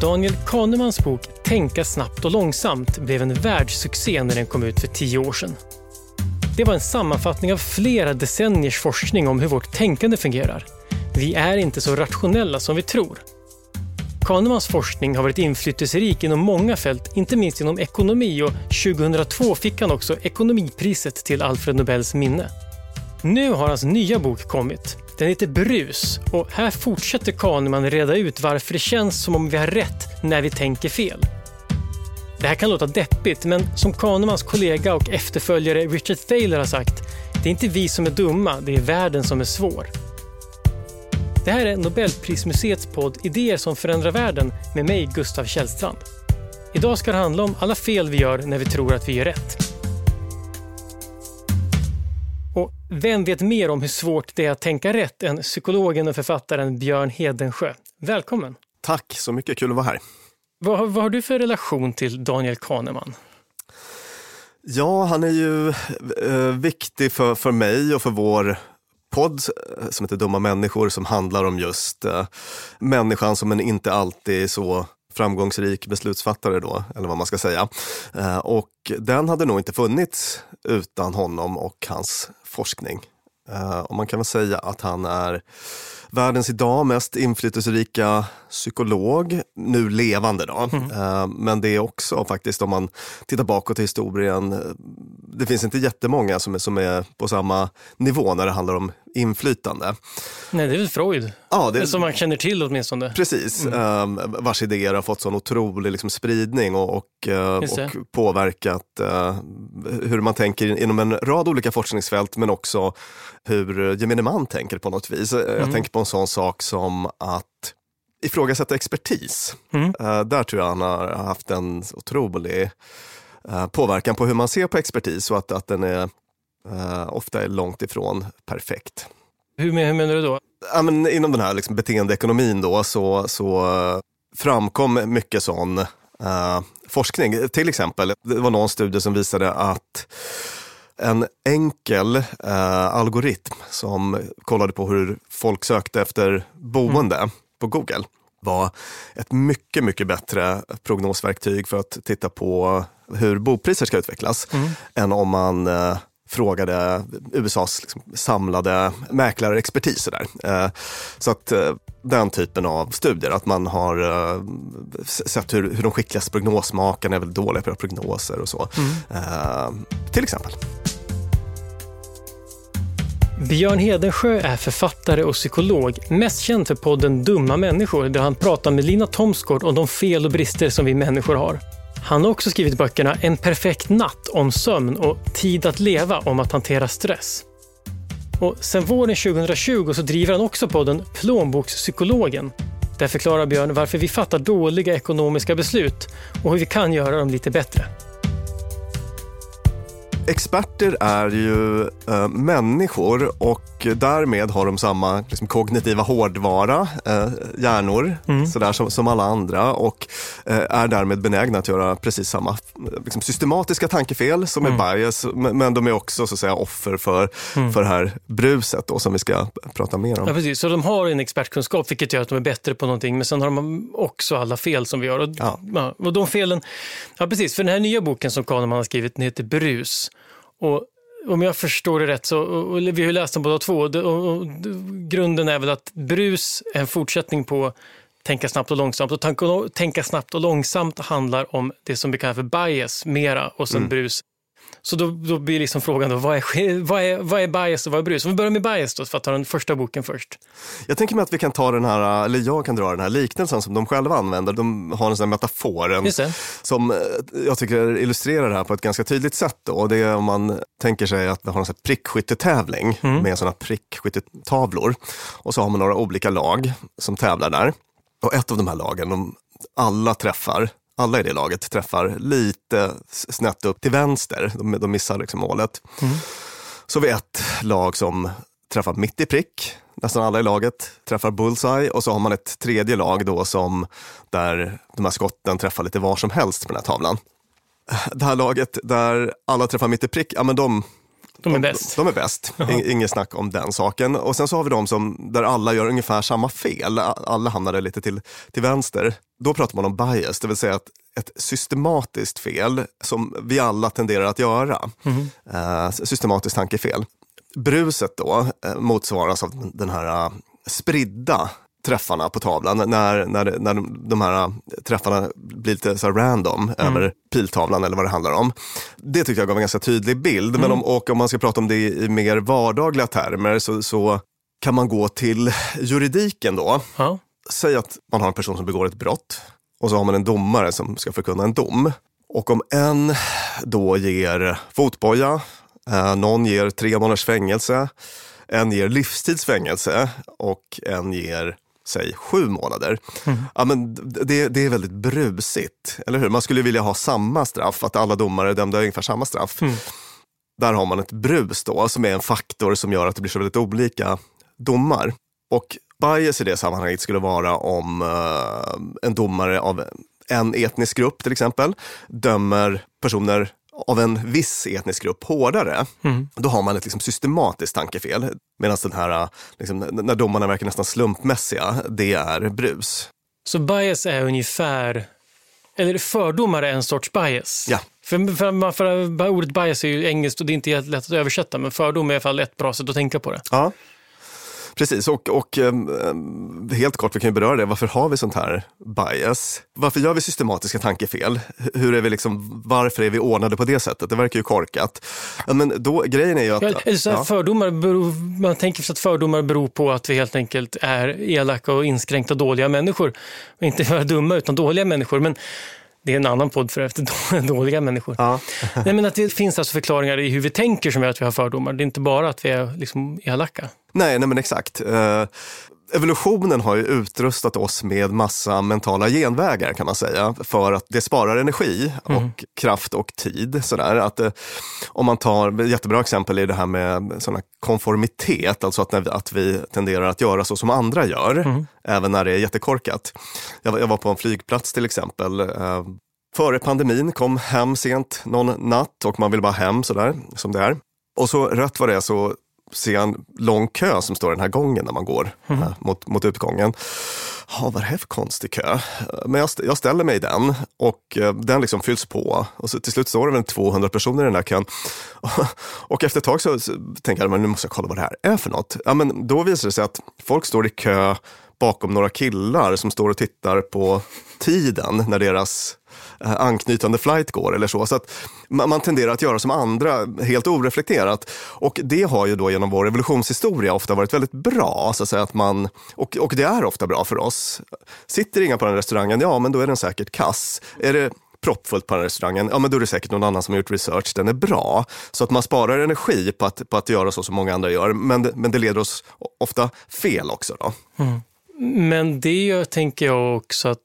Daniel Kahnemans bok Tänka snabbt och långsamt blev en världssuccé när den kom ut för tio år sedan. Det var en sammanfattning av flera decenniers forskning om hur vårt tänkande fungerar. Vi är inte så rationella som vi tror. Kahnemans forskning har varit inflytelserik inom många fält, inte minst inom ekonomi och 2002 fick han också ekonomipriset till Alfred Nobels minne. Nu har hans nya bok kommit. Den heter Brus och här fortsätter Kahneman reda ut varför det känns som om vi har rätt när vi tänker fel. Det här kan låta deppigt, men som Kahnemans kollega och efterföljare Richard Thaler har sagt, det är inte vi som är dumma, det är världen som är svår. Det här är Nobelprismuseets podd Idéer som förändrar världen med mig, Gustav Källstrand. Idag ska det handla om alla fel vi gör när vi tror att vi gör rätt. Och vem vet mer om hur svårt det är att tänka rätt än psykologen och författaren Björn Hedensjö? Välkommen! Tack så mycket, kul att vara här. Vad, vad har du för relation till Daniel Kahneman? Ja, han är ju eh, viktig för, för mig och för vår podd eh, som heter Dumma människor som handlar om just eh, människan som en inte alltid så framgångsrik beslutsfattare då, eller vad man ska säga. Eh, och den hade nog inte funnits utan honom och hans forskning. Eh, och man kan väl säga att han är världens idag mest inflytelserika psykolog, nu levande då. Mm. Eh, men det är också faktiskt om man tittar bakåt i historien, det finns inte jättemånga som är, som är på samma nivå när det handlar om inflytande. Nej, det är väl Freud? Ja, det, som man känner till åtminstone. Precis, mm. um, vars idéer har fått sån otrolig liksom, spridning och, och, uh, och påverkat uh, hur man tänker inom en rad olika forskningsfält men också hur gemene man tänker på något vis. Mm. Jag tänker på en sån sak som att ifrågasätta expertis. Mm. Uh, där tror jag han har haft en otrolig påverkan på hur man ser på expertis och att, att den är uh, ofta är långt ifrån perfekt. Hur, hur menar du då? Ja, men inom den här liksom beteendeekonomin då, så, så framkom mycket sån uh, forskning. Till exempel, det var någon studie som visade att en enkel uh, algoritm som kollade på hur folk sökte efter boende mm. på Google var ett mycket, mycket bättre prognosverktyg för att titta på hur bopriser ska utvecklas mm. än om man frågade USAs liksom samlade mäklarexpertis. Där. Eh, så att eh, den typen av studier, att man har eh, sett hur, hur de skickligaste prognosmakarna är väldigt dåliga på prognoser och så. Mm. Till exempel. Björn Hedensjö är författare och psykolog, mest känd för podden Dumma människor där han pratar med Lina Thomsgård om de fel och brister som vi människor har. Han har också skrivit böckerna En perfekt natt om sömn och Tid att leva om att hantera stress. Och sen våren 2020 så driver han också podden Plånbokspsykologen. Där förklarar Björn varför vi fattar dåliga ekonomiska beslut och hur vi kan göra dem lite bättre. Experter är ju äh, människor och därmed har de samma liksom, kognitiva hårdvara, äh, hjärnor, mm. sådär som, som, alla andra och äh, är därmed benägna att göra precis samma liksom, systematiska tankefel som mm. är bias, men de är också så att säga offer för, mm. för det här bruset då, som vi ska prata mer om. Ja, precis. Så de har en expertkunskap vilket gör att de är bättre på någonting, men sen har de också alla fel som vi har. Och. Ja, och de felen, ja precis, för den här nya boken som Kahneman har skrivit, den heter Brus. Och om jag förstår det rätt, så, och vi har ju läst den båda två, och, och, och, grunden är väl att brus är en fortsättning på tänka snabbt och långsamt. Och tänka, tänka snabbt och långsamt handlar om det som vi kallar för bias mera och sen mm. brus så då, då blir liksom frågan då, vad är, vad, är, vad är bias och vad är brus? Vi börjar med bias då, för att ta den första boken först. Jag tänker mig att vi kan ta den här, eller jag kan dra den här liknelsen som de själva använder. De har en sån metafor en, som eh, jag tycker illustrerar det här på ett ganska tydligt sätt. Då. Och det är om man tänker sig att vi har en prickskyttetävling mm. med sådana prickskyttetavlor. Och så har man några olika lag som tävlar där. Och ett av de här lagen, de alla träffar alla i det laget träffar lite snett upp till vänster. De, de missar liksom målet. Mm. Så vi ett lag som träffar mitt i prick. Nästan alla i laget träffar bullseye och så har man ett tredje lag då som där de här skotten träffar lite var som helst på den här tavlan. det här laget där alla träffar mitt i prick, ja men de, De är bäst. de är bäst. In- Inget snack om den saken. Och sen så har vi de som, där alla gör ungefär samma fel. Alla hamnar lite till, till vänster. Då pratar man om bias, det vill säga att ett systematiskt fel som vi alla tenderar att göra. Eh, systematiskt tankefel. Bruset då eh, motsvaras av den här eh, spridda träffarna på tavlan när, när, när de, här träffarna blir lite så här random över piltavlan eller vad det handlar om. Det tycker jag gav en ganska tydlig bild. Men om, och om man ska prata om det i mer vardagliga termer så, så kan man gå till juridiken då. Ja. Säg att man har en person som begår ett brott och så har man en domare som ska förkunna en dom. Och om en då ger fotboja, eh, någon ger tre månaders fängelse, en ger livstidsfängelse och en ger säg sju månader. Ja, men det, det är väldigt brusigt, eller hur? Man skulle vilja ha samma straff, att alla domare är dömda ungefär samma straff. Där har man ett brus då, som är en faktor som gör att det blir så väldigt olika domar. Och bias i det sammanhanget skulle vara om eh, en domare av en etnisk grupp till exempel dömer personer av en viss etnisk grupp hårdare. Då har man ett liksom systematiskt tankefel. Medan den här, liksom, när domarna verkar nästan slumpmässiga, det är brus. Så bias är ungefär, eller fördomar är en sorts bias. Ja. För, för, för, ordet bias är ju engelskt och det är inte helt lätt att översätta, men fördom är i alla fall ett bra sätt att tänka på det. Ja, precis. Och, och um, helt kort, vi kan ju beröra det. Varför har vi sånt här bias? Varför gör vi systematiska tankefel? Hur är vi liksom, varför är vi ordnade på det sättet? Det verkar ju korkat. Men då, grejen är ju att... Så ja. fördomar beror, man tänker sig att fördomar beror på att vi helt enkelt är elaka och inskränkta dåliga människor. Och inte bara dumma, utan dåliga människor. Men det är en annan podd för efter dåliga människor. Ja. Nej, men att det finns alltså förklaringar i hur vi tänker som gör att vi har fördomar. Det är inte bara att vi är liksom elaka. Nej, nej men exakt. Evolutionen har ju utrustat oss med massa mentala genvägar kan man säga. För att det sparar energi och kraft och tid. Sådär. Att, eh, om man tar, ett jättebra exempel är det här med såna konformitet. Alltså att, när vi, att vi tenderar att göra så som andra gör. Även när det är jättekorkat. Jag, var- jag var på en flygplats till exempel. Eh, före pandemin, kom hem sent någon natt och man vill bara hem sådär som det är. Och så rätt vad det är så ser jag en lång kö som står i den här gången när man går eh, mot, mot utgången. Ja, vad är det här för konstig kö? Men jag, jag ställer mig i den och eh, den liksom fylls på. Och så till slut står det väl 200 personer i den här kön. Och efter ett tag så, så tänker jag, men nu måste jag kolla vad det här är för något. Ja, men då visar det sig att folk står i kö bakom några killar som står och tittar på tiden när deras eh, Eh, anknytande flight går eller så. Så att man, tenderar att göra som andra helt oreflekterat. Och det har ju då genom vår evolutionshistoria ofta varit väldigt bra. Så att säga, att man, och, och det är ofta bra för oss. Sitter inga på den restaurangen, ja men då är den säkert kass. Är det proppfullt på den restaurangen, ja men då är det säkert någon annan som har gjort research, den är bra. Så att man sparar energi på att, på att göra så som många andra gör, men det, men det leder oss ofta fel också. Då. Mm. Men det tänker jag också att,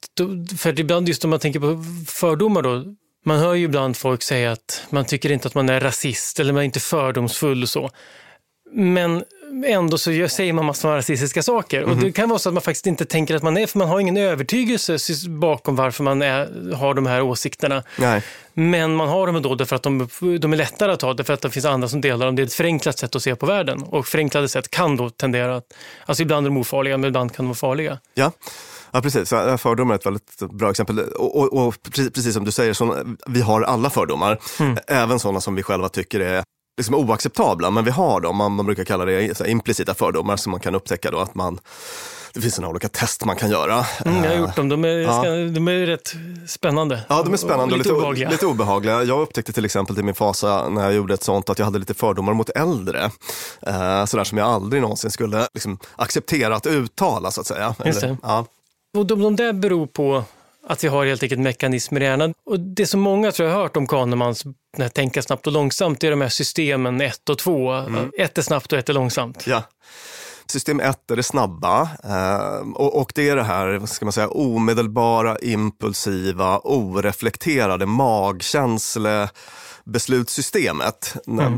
för ibland just om man tänker på fördomar då, man hör ju ibland folk säga att man tycker inte att man är rasist eller man är inte fördomsfull och så. Men ändå så säger man massor av rasistiska saker. Och det kan vara så att man faktiskt inte tänker att man är, för man har ingen övertygelse bakom varför man är, har de här åsikterna. Nej. Men man har dem ändå därför att de, de är lättare att ha, därför att det finns andra som delar dem. Det är ett förenklat sätt att se på världen. Och förenklade sätt kan då tendera att, alltså ibland är de ofarliga, men ibland kan de vara farliga. Ja. Ja, precis. Så Fördomar är ett väldigt bra exempel. Och, och, och precis, som du säger, så, vi har alla fördomar. Även sådana som vi själva tycker är liksom oacceptabla, men vi har dem. Man, man brukar kalla det implicita fördomar som man kan upptäcka då att man det finns några olika test man kan göra. Mm, jag har gjort dem. De är, Ja. de är rätt spännande. Ja, de är spännande och lite, obehagliga. lite obehagliga. Jag upptäckte till exempel till min fasa när jag gjorde ett sånt att jag hade lite fördomar mot äldre. Eh, sådär som jag aldrig någonsin skulle liksom, acceptera att uttala så att säga. Just det. ja. Och de, de där beror på att vi har helt enkelt mekanismer i hjärnan. Och det som många tror jag har hört om Kahnemans tänka snabbt och långsamt, det är de här systemen 1 och 2. Ett är snabbt och ett är långsamt. Ja. System 1 är det snabba eh, och, det är det här vad ska man säga, omedelbara, impulsiva, oreflekterade magkänsle beslutssystemet. När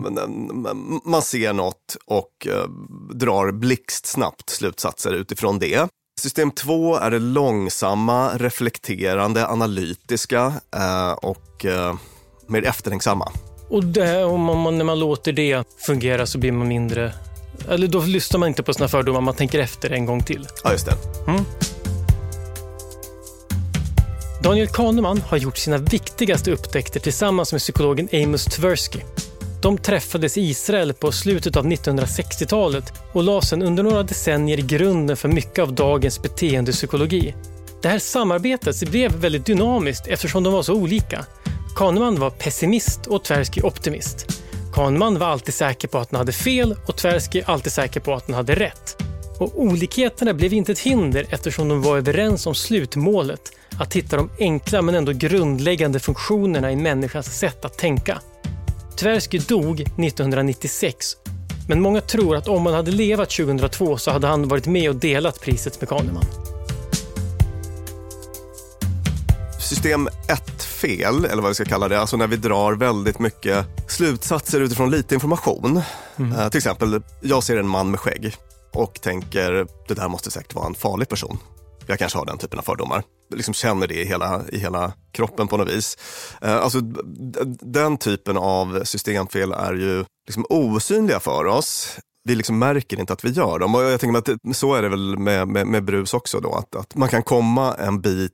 man ser något och eh, drar blixtsnabbt slutsatser utifrån det. System 2 är det långsamma, reflekterande, analytiska eh, och eh, mer eftertänksamma. Och det, om man, när man låter det fungera så blir man mindre... Eller då lyssnar man inte på sina fördomar, man tänker efter en gång till. Ja, just det. Mm. Daniel Kahneman har gjort sina viktigaste upptäckter tillsammans med psykologen Amos Tversky. De träffades i Israel på slutet av 1960-talet och la sedan under några decennier grunden för mycket av dagens beteendepsykologi. Det här samarbetet blev väldigt dynamiskt eftersom de var så olika. Kahneman var pessimist och Tversky optimist. Kahneman var alltid säker på att han hade fel och Tversky alltid säker på att han hade rätt. Och olikheterna blev inte ett hinder eftersom de var överens om slutmålet, att hitta de enkla men ändå grundläggande funktionerna i människans sätt att tänka. Tversky dog 1996, men många tror att om han hade levat 2002 så hade han varit med och delat priset med Kahneman. System 1-fel, eller vad vi ska kalla det, alltså när vi drar väldigt mycket slutsatser utifrån lite information. Mm. Uh, till exempel, jag ser en man med skägg och tänker det där måste säkert vara en farlig person. Jag kanske har den typen av fördomar. Jag liksom känner det i hela, i hela kroppen på något vis. Eh, alltså, den typen av systemfel är ju liksom osynliga för oss. Vi liksom märker inte att vi gör dem. Och jag tänker att så är det väl med, med, med brus också. Då, att, att man kan komma en bit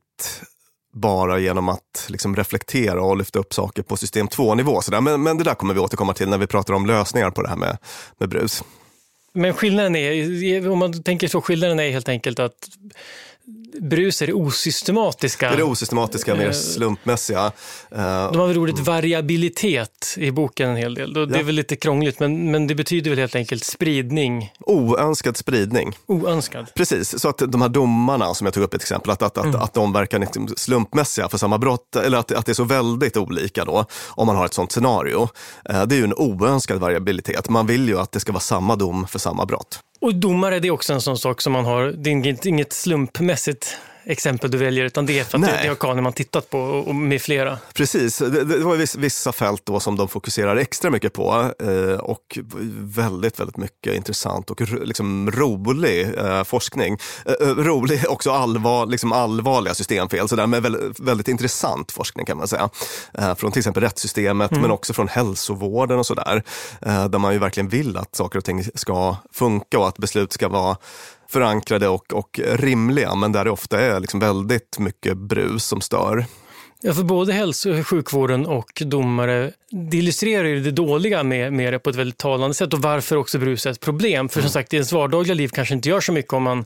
bara genom att liksom reflektera och lyfta upp saker på system 2-nivå. Men, men det där kommer vi återkomma till när vi pratar om lösningar på det här med, med brus. Men skillnaden är, om man tänker så, skillnaden är helt enkelt att brus är det osystematiska. Det är det osystematiska, mer eh, slumpmässiga. De har väl ordet variabilitet i boken en hel del. Det är väl lite krångligt, men, men det betyder väl helt enkelt spridning. Oönskad spridning. Oönskad. Precis, så att de här domarna som jag tog upp ett exempel, att, att, mm. att, att de verkar liksom slumpmässiga för samma brott, eller att, att det är så väldigt olika då, om man har ett sånt scenario. Eh, det är ju en oönskad variabilitet. Man vill ju att det ska vara samma dom för samma brott. Och domare, det är också en sån sak som man har, det är inget slumpmässigt exempel du väljer, utan det är för att Nej. det har Kahneman tittat på och med flera. Precis, det, det var vissa fält då som de fokuserar extra mycket på eh, och väldigt, väldigt mycket intressant och liksom rolig eh, forskning. Eh, rolig, också allvar, liksom allvarliga systemfel, så där, men väldigt, väldigt intressant forskning kan man säga. Från till exempel rättssystemet, mm. men också från hälsovården och sådär. Eh, där man ju verkligen vill att saker och ting ska funka och att beslut ska vara förankrade och, och rimliga, men där det ofta är liksom väldigt mycket brus som stör. Ja, för både hälso och sjukvården och domare, det illustrerar ju det dåliga med, med det på ett väldigt talande sätt och varför också brus är ett problem. För som mm. sagt, i ens vardagliga liv kanske inte gör så mycket om man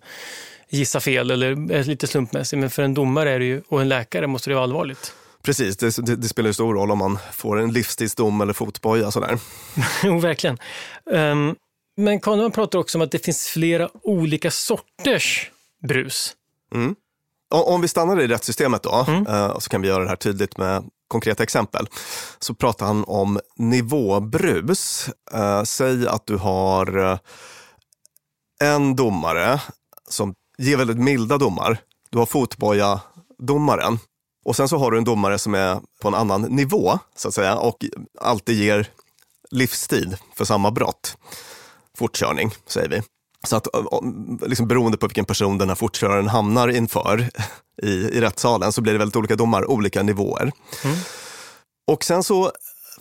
gissar fel eller är lite slumpmässig, men för en domare är det ju, och en läkare måste det vara allvarligt. Precis, det, det, det spelar ju stor roll om man får en livstidsdom eller fotboja. Sådär. jo, verkligen. Um, men Kahneman pratar också om att det finns flera olika sorters brus. Mm. Om vi stannar i rättssystemet då, mm. Eh, så kan vi göra det här tydligt med konkreta exempel. Så pratar han om nivåbrus. Eh, säg att du har eh, en domare som ger väldigt milda domar. Du har fotboja-domaren. Och sen så har du en domare som är på en annan nivå, så att säga, och alltid ger livstid för samma brott fortkörning, säger vi. Så att liksom beroende på vilken person den här fortköraren hamnar inför i, i rättssalen så blir det väldigt olika domar, olika nivåer. Mm. Och sen så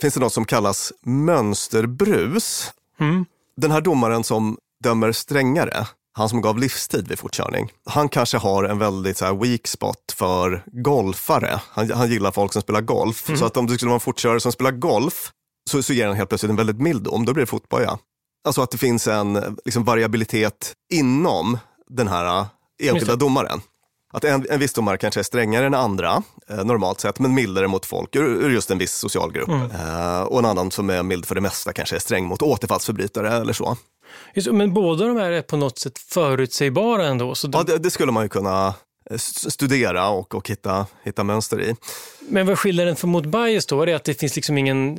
finns det något som kallas mönsterbrus. Mm. Den här domaren som dömer strängare, han som gav livstid vid fortkörning, han kanske har en väldigt så weak spot för golfare. Han, han gillar folk som spelar golf. Mm. Så att om det skulle vara en fortkörare som spelar golf så, så ger han helt plötsligt en väldigt mild dom, då blir det fotboja. Alltså att det finns en liksom, variabilitet inom den här äh, enskilda domaren. Att en, en viss domare kanske är strängare än andra, eh, normalt sett, men mildare mot folk ur, ur just en viss social grupp. Mm. Eh, och en annan som är mild för det mesta kanske är sträng mot återfallsförbrytare eller så. Just, men båda de här är på något sätt förutsägbara ändå? Så de... Ja, det, det, skulle man ju kunna studera och, och hitta, hitta mönster i. Men vad skiljer den från mot bias då? Är det att det finns liksom ingen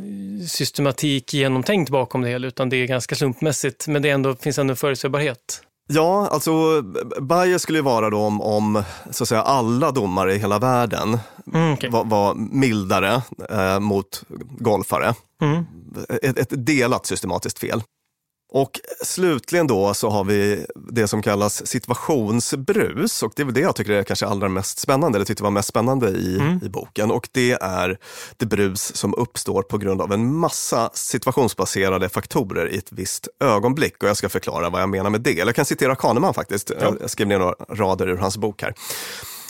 systematik genomtänkt bakom det hela, utan det är ganska slumpmässigt, men det ändå, finns ändå förutsägbarhet? Ja, alltså bias skulle ju vara då om, om så att säga, alla domare i hela världen mm, okay. var, var, mildare eh, mot golfare. Mm. Ett, ett, delat systematiskt fel. Och slutligen då så har vi det som kallas situationsbrus och det är väl det jag tycker är kanske allra mest spännande, eller tyckte var mest spännande i, mm. i boken. Och det är det brus som uppstår på grund av en massa situationsbaserade faktorer i ett visst ögonblick. Och jag ska förklara vad jag menar med det. Eller jag kan citera Kahneman faktiskt. Ja. Jag skrev ner några rader ur hans bok här.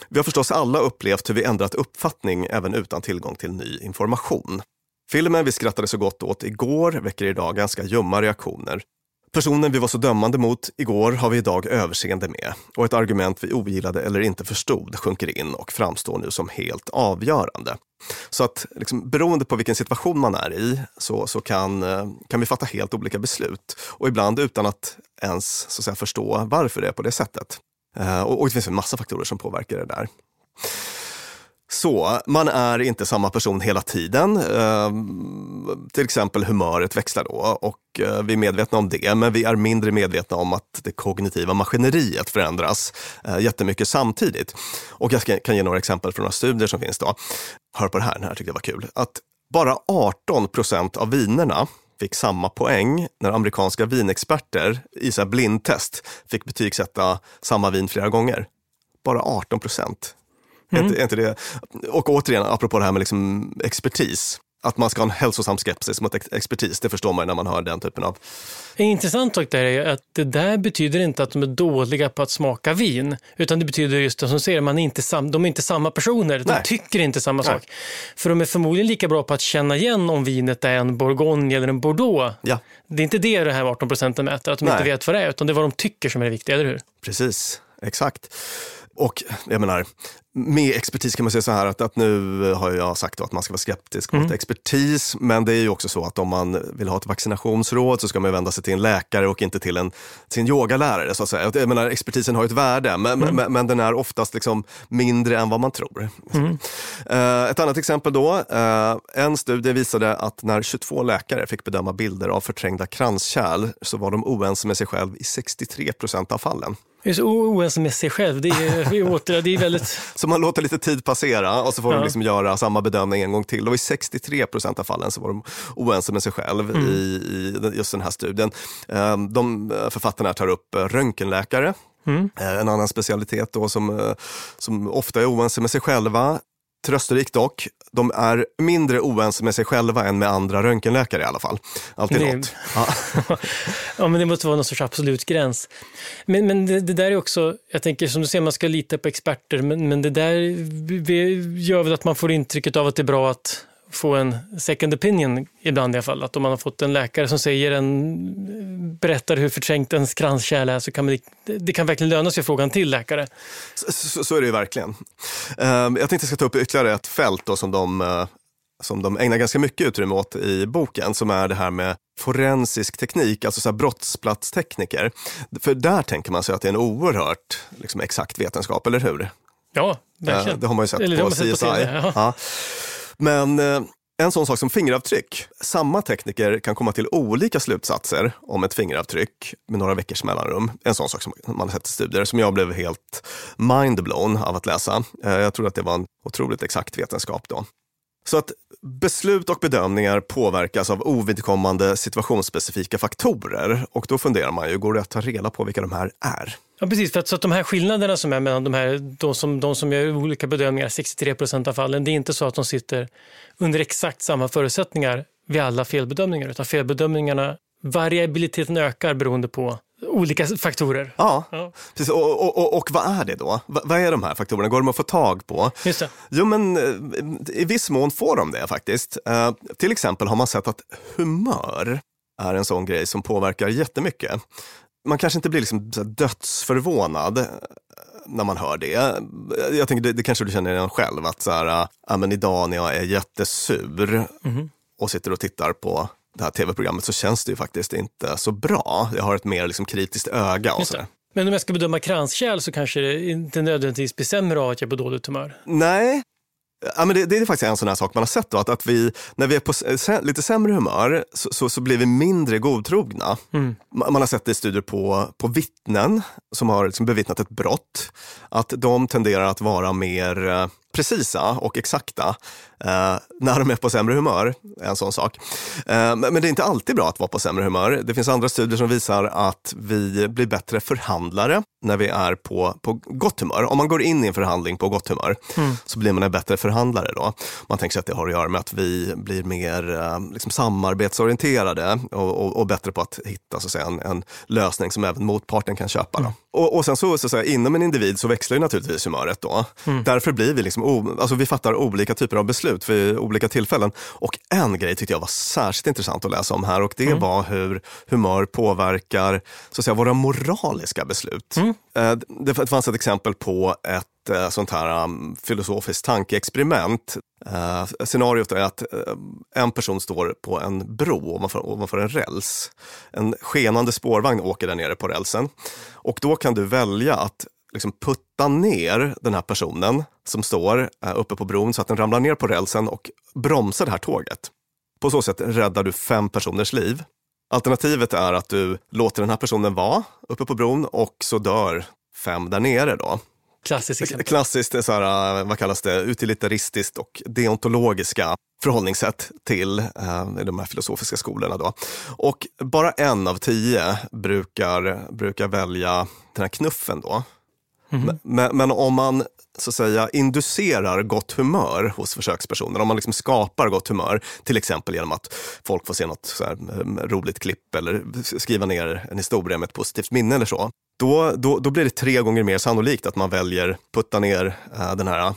Vi har förstås alla upplevt hur vi ändrat uppfattning även utan tillgång till ny information. Filmen vi skrattade så gott åt igår väcker idag ganska ljumma reaktioner. Personen vi var så dömande mot igår har vi idag överseende med och ett argument vi ogillade eller inte förstod sjunker in och framstår nu som helt avgörande. Så att liksom, beroende på vilken situation man är i så, så kan, eh, kan vi fatta helt olika beslut och ibland utan att ens så att säga, förstå varför det är på det sättet. Eh, och, och det finns en massa faktorer som påverkar det där. Så, man är inte samma person hela tiden. Eh, till exempel humöret växlar då och eh, vi är medvetna om det, men vi är mindre medvetna om att det kognitiva maskineriet förändras eh, jättemycket samtidigt. Och jag ska, kan ge några exempel från några studier som finns då. Hör på det här, den här tyckte jag var kul. Att bara 18 procent av vinerna fick samma poäng när amerikanska vinexperter i så blindtest fick betygsätta samma vin flera gånger. Bara 18 procent. Mm. Är, inte det? Och återigen, apropå det här med liksom expertis. Att man ska ha en hälsosam skepsis mot expertis, det förstår man när man hör den typen av... En intressant sak där är att det där betyder inte att de är dåliga på att smaka vin, utan det betyder just det som säger, man är inte sam, de är inte samma personer, de Nej. tycker inte samma Nej. sak. För de är förmodligen lika bra på att känna igen om vinet är en bourgogne eller en bordeaux. Ja. Det är inte det det här 18 procenten mäter, att de Nej. inte vet vad det är, utan det är vad de tycker som är det viktiga, eller hur? Precis, exakt. Och jag menar, med expertis kan man säga så här att, att nu har jag sagt att man ska vara skeptisk mot mm. expertis, men det är ju också så att om man vill ha ett vaccinationsråd så ska man vända sig till en läkare och inte till en, till en yogalärare. Så att säga. Jag menar, expertisen har ett värde, men, mm. men, men, den är oftast liksom mindre än vad man tror. Mm. Uh, ett annat exempel då, uh, en studie visade att när 22 läkare fick bedöma bilder av förträngda kranskärl så var de oense med sig själv i 63 procent av fallen. Så oense med sig själv. Det är, åter, det är väldigt... så man låter lite tid passera och så får ja. de liksom göra samma bedömning en gång till. Och i 63 procent av fallen så var de oense med sig själv mm. i, i just den här studien. Ehm, de eh, författarna tar upp röntgenläkare, Mm. Eh, en annan specialitet då som, eh, som ofta är oense med sig själva. Trösterikt dock, de är mindre oense med sig själva än med andra röntgenläkare i alla fall. Alltid det, något. Ja. ja, men det måste vara någon sorts absolut gräns. Men, men det, det, där är också, jag tänker som du säger, man ska lita på experter, men, men det där gör väl att man får intrycket av att det är bra att få en second opinion ibland i alla fall. Att om man har fått en läkare som säger en, berättar hur förträngt ens kranskärl är så kan man, det kan verkligen löna sig frågan till läkare. Så, så, är det ju verkligen. Ehm, jag tänkte jag ska ta upp ytterligare ett fält då som de eh, som de ägnar ganska mycket utrymme åt i boken, som är det här med forensisk teknik, alltså så här brottsplatstekniker. För där tänker man sig att det är en oerhört liksom, exakt vetenskap, eller hur? Ja, verkligen. Det har man ju sett eller på CSI. På TV, ja. Ja. Men eh, en sån sak som fingeravtryck. Samma tekniker kan komma till olika slutsatser om ett fingeravtryck med några veckors mellanrum. En sån sak som man har sett i studier som jag blev helt mindblown av att läsa. Eh, jag tror att det var en otroligt exakt vetenskap då. Så att beslut och bedömningar påverkas av ovidkommande situationsspecifika faktorer och då funderar man ju, går det att ta reda på vilka de här är? Ja, precis. För att, så att de här skillnaderna som är mellan de, här, de, som, de som gör olika bedömningar, 63 procent av fallen, det är inte så att de sitter under exakt samma förutsättningar vid alla felbedömningar, utan felbedömningarna, variabiliteten ökar beroende på olika faktorer. Ja, ja. Precis. Och, och, och, och, vad är det då? V vad är de här faktorerna? Går de att få tag på? Just det. Jo, men eh, i viss mån får de det faktiskt. Uh, till exempel har man sett att humör är en sån grej som påverkar jättemycket man kanske inte blir liksom dödsförvånad eh, när man hör det. Jag tänker, det, det kanske du känner igen själv, att så här, ja, men idag när jag är jättesur mm. och sitter och tittar på det här tv-programmet så känns det ju faktiskt inte så bra. Jag har ett mer liksom kritiskt öga. Och så. Men om jag ska bedöma kranskärl så kanske det inte nödvändigtvis blir sämre av att jag är på dåligt humör? Nej, Ja, men det, det, är faktiskt en sån här sak man har sett då, att, att vi, när vi är på lite sämre humör så, så, så blir vi mindre godtrogna. Mm. Man har sett det i studier på, på vittnen som har liksom bevittnat ett brott, att de tenderar att vara mer precisa och exakta eh, när de är på sämre humör, är en sån sak. Eh, men det är inte alltid bra att vara på sämre humör. Det finns andra studier som visar att vi blir bättre förhandlare när vi är på, på gott humör. Om man går in i en förhandling på gott humör mm. så blir man en bättre förhandlare då. Man tänker sig att det har att göra med att vi blir mer eh, liksom samarbetsorienterade och, och, och, bättre på att hitta så att säga, en, en lösning som även motparten kan köpa. Mm. Och, och sen så, så att säga, inom en individ så växlar ju naturligtvis humöret då. Mm. Därför blir vi liksom, o, alltså vi fattar olika typer av beslut vid olika tillfällen. Och en grej tyckte jag var särskilt intressant att läsa om här och det mm. var hur humör påverkar så att säga, våra moraliska beslut. Mm. Eh, det fanns ett exempel på ett eh, sånt här um, filosofiskt tankeexperiment. Uh, scenariot är att uh, en person står på en bro ovanför, ovanför en räls. En skenande spårvagn åker där nere på rälsen. Och då kan du välja att liksom putta ner den här personen som står uh, uppe på bron så att den ramlar ner på rälsen och bromsar det här tåget. På så sätt räddar du fem personers liv. Alternativet är att du låter den här personen vara uppe på bron och så dör fem där nere då. Klassiskt exempel. Klassiskt, så här, vad kallas det, utilitaristiskt och deontologiska förhållningssätt till eh, de här filosofiska skolorna. Då. Och bara en av tio brukar, brukar välja den här knuffen då. Mm men, men, om man så att säga inducerar gott humör hos försökspersoner, om man liksom skapar gott humör, till exempel genom att folk får se något så här, roligt klipp eller skriva ner en historia med ett positivt minne eller så, då, då, då blir det tre gånger mer sannolikt att man väljer putta ner äh, den här äh,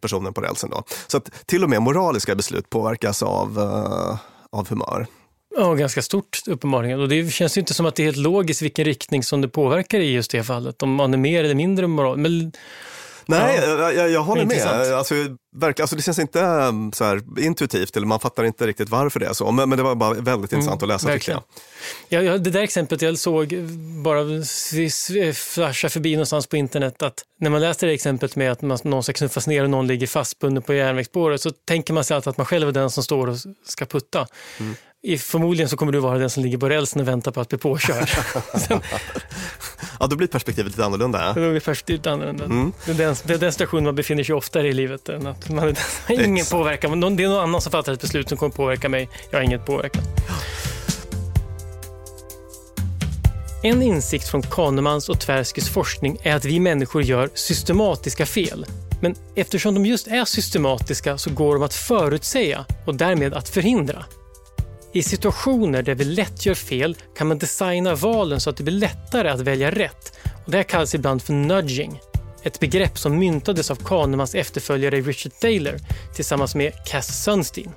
personen på rälsen. Då. Så att till och med moraliska beslut påverkas av, äh, av humör. Ja, ganska stort uppenbarligen. Och det känns ju inte som att det är helt logiskt vilken riktning som det påverkar i just det fallet. Om man är mer eller mindre moral. Men Nej, ja, jag, jag håller med. Alltså, verkligen, alltså, det känns inte um, så här, intuitivt, eller man fattar inte riktigt varför det är så. Men, men det var bara väldigt mm, intressant mm, att läsa verkligen. tycker jag. Ja, det där exemplet jag såg bara flasha förbi någonstans på internet, att när man läser det exemplet med att man, någon ska knuffas ner och någon ligger fastbunden på järnvägsspåret så tänker man sig alltid att man själv är den som står och ska putta. Mm förmodligen så kommer du vara den som ligger på rälsen och väntar på att bli påkörd. ja, då blir perspektivet lite annorlunda. Ja. Då blir perspektivet annorlunda. Mm. Det, är den, det är den situation man befinner sig oftare i livet. Än att man ingen Ex. påverkan. Det är någon annan som fattar ett beslut som kommer påverka mig. Jag har ingen påverkan. En insikt från Kahnemans och Tverskys forskning är att vi människor gör systematiska fel. Men eftersom de just är systematiska så går de att förutsäga och därmed att förhindra. I situationer där vi lätt gör fel kan man designa valen så att det blir lättare att välja rätt. Och det här kallas ibland för nudging. Ett begrepp som myntades av Kahnemans efterföljare Richard Thaler tillsammans med Cass Sunstein.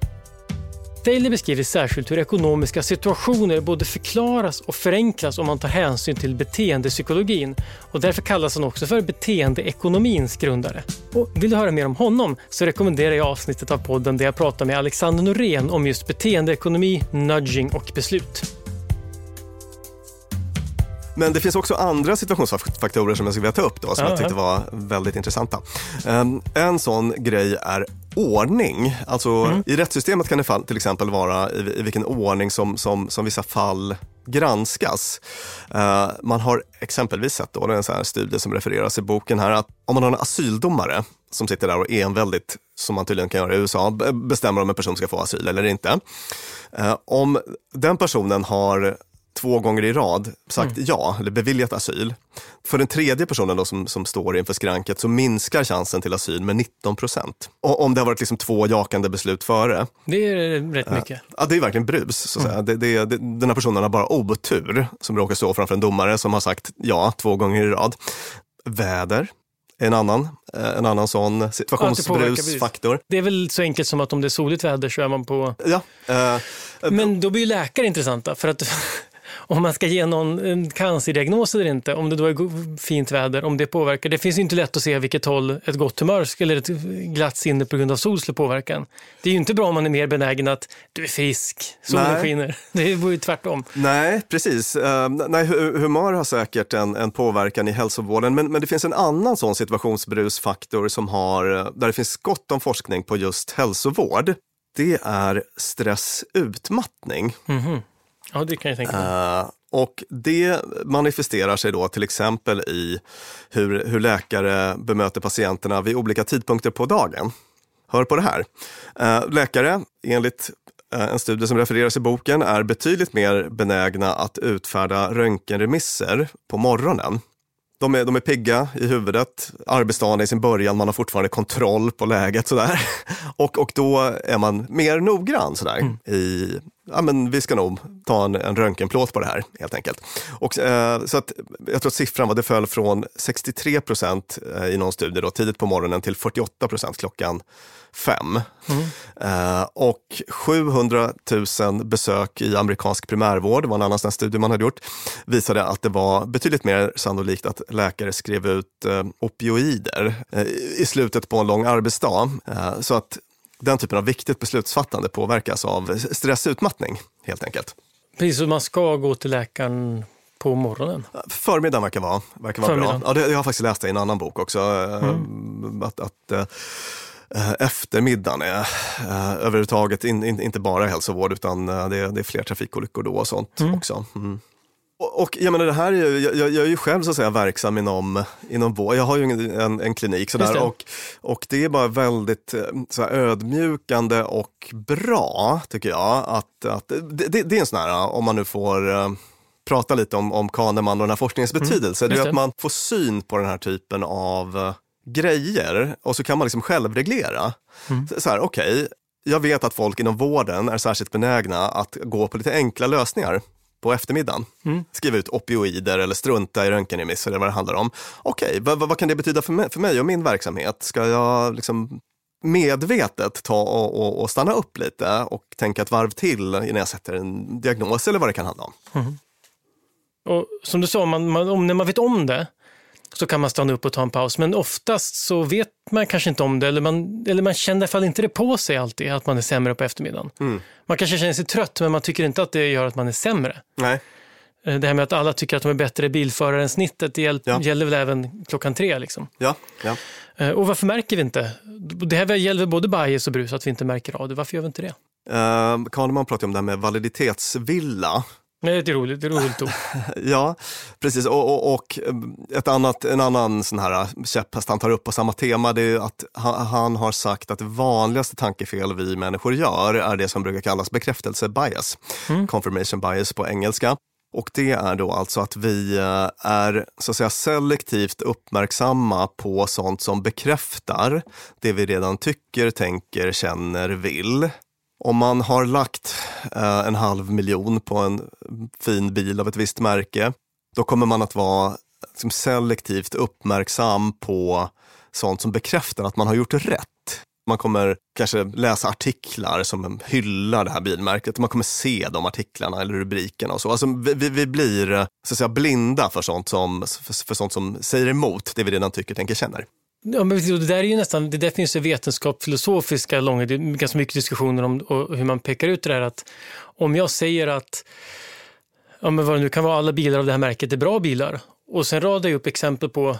Daley beskriver särskilt hur ekonomiska situationer både förklaras och förenklas om man tar hänsyn till beteendepsykologin och därför kallas han också för beteendeekonomins grundare. Och vill du höra mer om honom så rekommenderar jag avsnittet av podden där jag pratar med Alexander Norén om just beteendeekonomi, nudging och beslut. Men det finns också andra situationsfaktorer som jag skulle vilja ta upp då, som ja, jag tyckte var väldigt intressanta. Um, en sån grej är ordning. Alltså, mm. I rättssystemet kan det till exempel vara i, i vilken ordning som, som, som vissa fall granskas. Uh, man har exempelvis sett, då, det är en sån här studie som refereras i boken här, att om man har en asyldomare som sitter där och enväldigt, som man tydligen kan göra i USA, bestämmer om en person ska få asyl eller inte. Uh, om den personen har två gånger i rad sagt mm. ja, eller beviljat asyl. För den tredje personen då som, som står inför skranket så minskar chansen till asyl med 19 procent. Om det har varit liksom två jakande beslut före. Det är rätt mycket. Ja, det är verkligen brus. Så mm. det, det, det, den här personen har bara otur som råkar stå framför en domare som har sagt ja två gånger i rad. Väder, en annan, eh, en annan sån situationsbrusfaktor. Det, det är väl så enkelt som att om det är soligt väder så är man på... Ja. Eh, Men då blir ju läkare intressanta för att om man ska ge någon en cancerdiagnos eller inte, om det då är fint väder, om det påverkar. Det finns ju inte lätt att se vilket håll ett gott humör eller ett glatt sinne på grund av sol skulle påverka. Det är ju inte bra om man är mer benägen att du är frisk, solen nej. skiner. Det vore ju tvärtom. Nej, precis. Uh, nej, humör har säkert en, en påverkan i hälsovården, men, men det finns en annan sån situationsbrusfaktor som har, där det finns gott om forskning på just hälsovård. Det är stressutmattning. Mm -hmm. Ja, det kan jag tänka mig. Uh, Och det manifesterar sig då till exempel i hur, hur läkare bemöter patienterna vid olika tidpunkter på dagen. Hör på det här. Uh, läkare, enligt eh, en studie som refereras i boken, är betydligt mer benägna att utfärda röntgenremisser på morgonen. De är, de är pigga i huvudet, arbetsdagen är i sin början, man har fortfarande kontroll på läget. Sådär. Och, och då är man mer noggrann sådär, mm. i ja, men vi ska nog ta en, en röntgenplåt på det här helt enkelt. Och, eh, så att, jag tror att siffran var, det föll från 63 procent eh, i någon studie då, tidigt på morgonen till 48 procent klockan fem. Mm. Eh, och 700 000 besök i amerikansk primärvård, var en annan studie man hade gjort, visade att det var betydligt mer sannolikt att läkare skrev ut eh, opioider eh, i slutet på en lång arbetsdag. Så att den typen av viktigt beslutsfattande påverkas av stressutmattning helt enkelt. Precis, så man ska gå till läkaren på morgonen? Förmiddagen verkar vara, verkar vara bra. Ja, det, jag har faktiskt läst det i en annan bok också. Mm. Att, att äh, eftermiddagen är äh, överhuvudtaget in, in, inte bara hälsovård utan äh, det, det, är fler trafikolyckor då och sånt mm. också. Mm. Och, jag menar det här är ju, jag, jag, är ju själv så att säga verksam inom, inom vård. Jag har ju en, en klinik sådär det. och, och det är bara väldigt eh, så ödmjukande och bra tycker jag. Att, att det, det, det är en sån här, om man nu får prata lite om, om Kahneman och den här forskningens mm, betydelse, mm, det är att man får syn på den här typen av grejer och så kan man liksom självreglera. Mm. Så här, okej, okay, jag vet att folk inom vården är särskilt benägna att gå på lite enkla lösningar på eftermiddagen. Mm. Skriva ut opioider eller strunta i röntgenremisser eller vad det handlar om. Okej, okay, vad, vad, kan det betyda för mig, för mig och min verksamhet? Ska jag liksom medvetet ta och, och, och, stanna upp lite och tänka ett varv till innan jag sätter en diagnos eller vad det kan handla om? Mm. Och som du sa, man, man, om, när man vet om det så kan man stanna upp och ta en paus. Men oftast så vet man kanske inte om det eller man, eller man känner i alla fall inte det på sig alltid att man är sämre på eftermiddagen. Mm. Man kanske känner sig trött men man tycker inte att det gör att man är sämre. Nej. Eh, det här med att alla tycker att de är bättre bilförare än snittet, det gäller, ja. gäller väl även klockan tre. Liksom. Ja, ja. Eh, och varför märker vi inte? Det här gäller både bajs och brus, att vi inte märker av det. Varför gör vi inte det? Uh, Kahneman pratar om det här med validitetsvilla. Nej, det är roligt, det är roligt ord. ja, precis. Och, och, och, ett annat, en annan sån här käpphäst han tar upp på samma tema, det är att han, han, har sagt att det vanligaste tankefel vi människor gör är det som brukar kallas bekräftelse-bias, mm. confirmation bias på engelska. Och det är då alltså att vi eh, är så att säga selektivt uppmärksamma på sånt som bekräftar det vi redan tycker, tänker, känner, vill. Om man har lagt eh, en halv miljon på en fin bil av ett visst märke, då kommer man att vara liksom, selektivt uppmärksam på sånt som bekräftar att man har gjort rätt. Man kommer kanske läsa artiklar som hyllar det här bilmärket. Man kommer se de artiklarna eller rubrikerna och så. Alltså, vi, vi blir så att säga, blinda för sånt, som, för, för sånt som säger emot det vi redan tycker, tänker, känner. Ja, men det där är ju nästan, det där finns ju vetenskap, filosofiska, långa, det är ganska mycket diskussioner om hur man pekar ut det där att om jag säger att ja, men vad det nu kan vara, alla bilar av det här märket är bra bilar och sen radar jag upp exempel på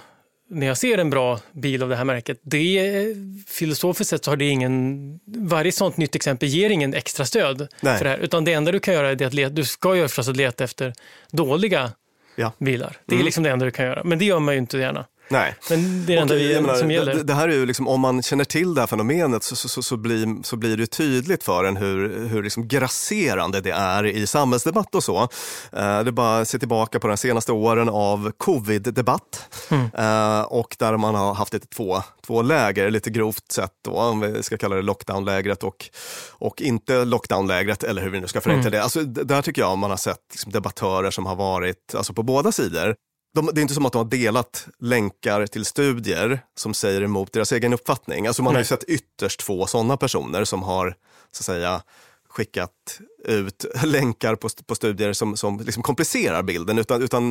när jag ser en bra bil av det här märket, det filosofiskt sett så har det ingen, varje sånt nytt exempel ger ingen extra stöd Nej. för det här, utan det enda du kan göra är att leta, du ska göra förstås att leta efter dåliga ja. bilar. Det är mm. liksom det enda du kan göra, men det gör man ju inte gärna. Nej. Men det är det enda vi, menar, som gäller. Det, det, här är ju liksom, om man känner till det här fenomenet så, så, så, så, blir, så blir det tydligt för en hur, hur liksom grasserande det är i samhällsdebatt och så. Uh, det är bara att se tillbaka på de senaste åren av covid-debatt mm. uh, och där man har haft lite två, två läger, lite grovt sett då, om vi ska kalla det lockdown-lägret och, och inte lockdown-lägret eller hur vi nu ska förenkla mm. det. Alltså, där tycker jag man har sett liksom, debattörer som har varit alltså, på båda sidor de, det är inte som att de har delat länkar till studier som säger emot deras egen uppfattning. Alltså man har ju sett ytterst få sådana personer som har så att säga, skickat ut länkar på, på studier som, som liksom komplicerar bilden. Utan, utan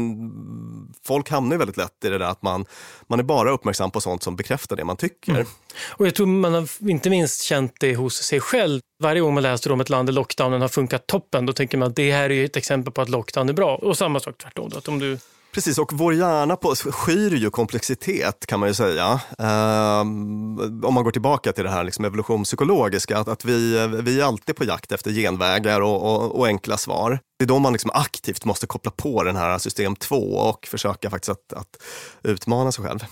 folk hamnar väldigt lätt i det där att man, man är bara uppmärksam på sånt som bekräftar det man tycker. Mm. Och jag tror man har inte minst känt det hos sig själv. Varje gång man läser om ett land där lockdownen har funkat toppen, då tänker man att det här är ett exempel på att lockdown är bra. Och samma sak tvärtom. Att om du Precis, och vår hjärna på, skyr ju komplexitet kan man ju säga. Um, om man går tillbaka till det här liksom evolutionspsykologiska, att, att vi, vi är alltid på jakt efter genvägar och, och, och enkla svar. Det är då man liksom aktivt måste koppla på den här system 2 och försöka faktiskt att, att utmana sig själv.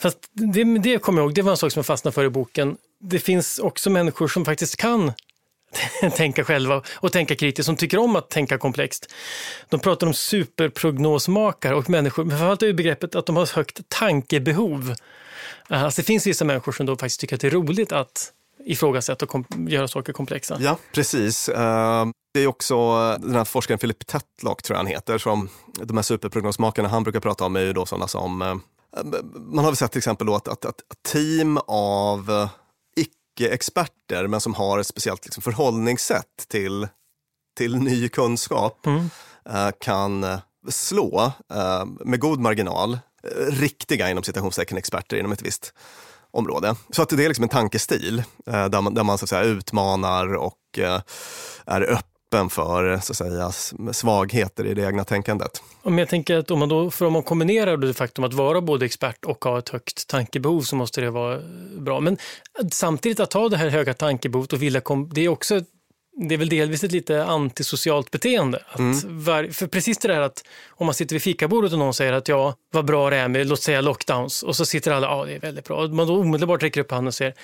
Fast det, det kommer jag ihåg, det var en sak som jag fastnade för i boken. Det finns också människor som faktiskt kan tänka själva och tänka kritiskt, som tycker om att tänka komplext. De pratar om superprognosmakare och människor, men framförallt är begreppet att de har ett högt tankebehov. Alltså det finns vissa människor som då faktiskt tycker att det är roligt att ifrågasätta och göra saker komplexa. Ja, precis. Ehm, det är också eh, den här forskaren Philip Tetlock, tror jag han heter, som de här superprognosmakarna han brukar prata om är ju då sådana som eh, man har väl sett till exempel då att, att, att team av icke-experter men som har ett speciellt liksom, förhållningssätt till, till ny kunskap mm. uh, kan eh, slå uh, med god marginal riktiga inom citationstecken experter inom ett visst område. Så att det är liksom en tankestil där man, där man så att säga, utmanar och är öppen öppen för så att säga, svagheter i det egna tänkandet. Om jag tänker att om man då, för om man kombinerar det faktum att vara både expert och ha ett högt tankebehov så måste det vara bra. Men samtidigt att ha det här höga tankebehovet och vilja, det är också det är väl delvis ett lite antisocialt beteende. Att mm. för precis det där att om man sitter vid fikabordet och någon säger att ja, vad bra det är med, låt säga lockdowns, och så sitter alla, ja det är väldigt bra. Och man då omedelbart räcker upp handen och säger,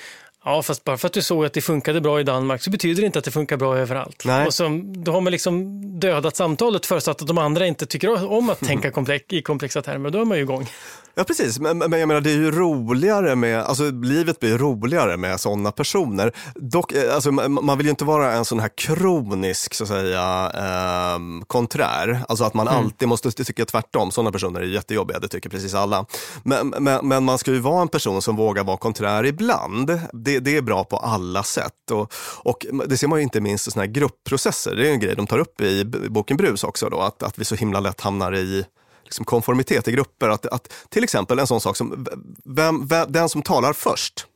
Ja, fast bara för att du såg att det funkade bra i Danmark så betyder det inte att det funkar bra överallt. Nej. Och så, då har man liksom dödat samtalet förutsatt att de andra inte tycker om att tänka komplex, i komplexa termer. Då är man ju igång. Ja, precis. Men, men jag menar, det är ju roligare med, alltså livet blir roligare med sådana personer. Dock, eh, alltså, man vill ju inte vara en sån här kronisk, så att säga, eh, konträr. Alltså att man mm. alltid måste tycka tvärtom. Sådana personer är jättejobbiga, det tycker precis alla. Men, men, men, man ska ju vara en person som vågar vara konträr ibland. Det, det är bra på alla sätt. Och, och det ser man ju inte minst i här gruppprocesser. Det är en grej de tar upp i boken Brus också, då, att, att vi så himla lätt hamnar i liksom konformitet i grupper. Att, att, till exempel en sån sak som vem, vem, den som talar först.